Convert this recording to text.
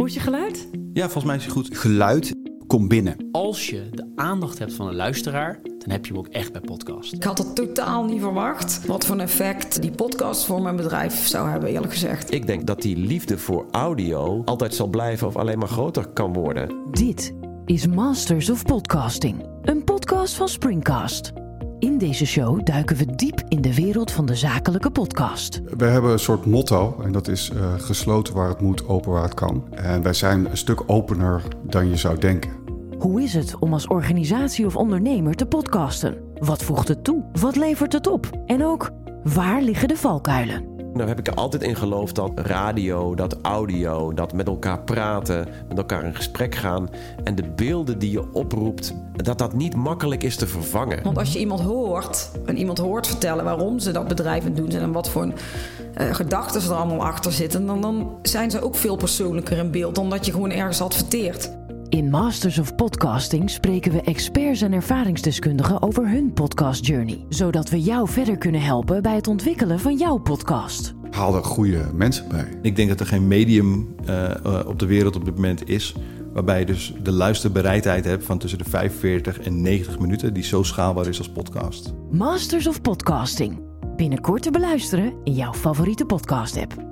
Hoe is je geluid? Ja, volgens mij is het goed. Geluid komt binnen. Als je de aandacht hebt van een luisteraar, dan heb je hem ook echt bij podcast. Ik had het totaal niet verwacht wat voor een effect die podcast voor mijn bedrijf zou hebben, eerlijk gezegd. Ik denk dat die liefde voor audio altijd zal blijven of alleen maar groter kan worden. Dit is Masters of Podcasting, een podcast van Springcast. In deze show duiken we diep in de wereld van de zakelijke podcast. We hebben een soort motto en dat is uh, gesloten waar het moet, open waar het kan. En wij zijn een stuk opener dan je zou denken. Hoe is het om als organisatie of ondernemer te podcasten? Wat voegt het toe? Wat levert het op? En ook, waar liggen de valkuilen? Nou heb ik er altijd in geloofd dat radio, dat audio, dat met elkaar praten, met elkaar in gesprek gaan en de beelden die je oproept, dat dat niet makkelijk is te vervangen. Want als je iemand hoort en iemand hoort vertellen waarom ze dat bedrijf aan doen zijn en wat voor een, uh, gedachten er allemaal achter zitten, dan, dan zijn ze ook veel persoonlijker in beeld dan dat je gewoon ergens adverteert. In Masters of Podcasting spreken we experts en ervaringsdeskundigen over hun podcast journey, zodat we jou verder kunnen helpen bij het ontwikkelen van jouw podcast. Haal er goede mensen bij. Ik denk dat er geen medium uh, op de wereld op dit moment is waarbij je dus de luisterbereidheid hebt van tussen de 45 en 90 minuten die zo schaalbaar is als podcast. Masters of Podcasting. Binnenkort te beluisteren in jouw favoriete podcast app.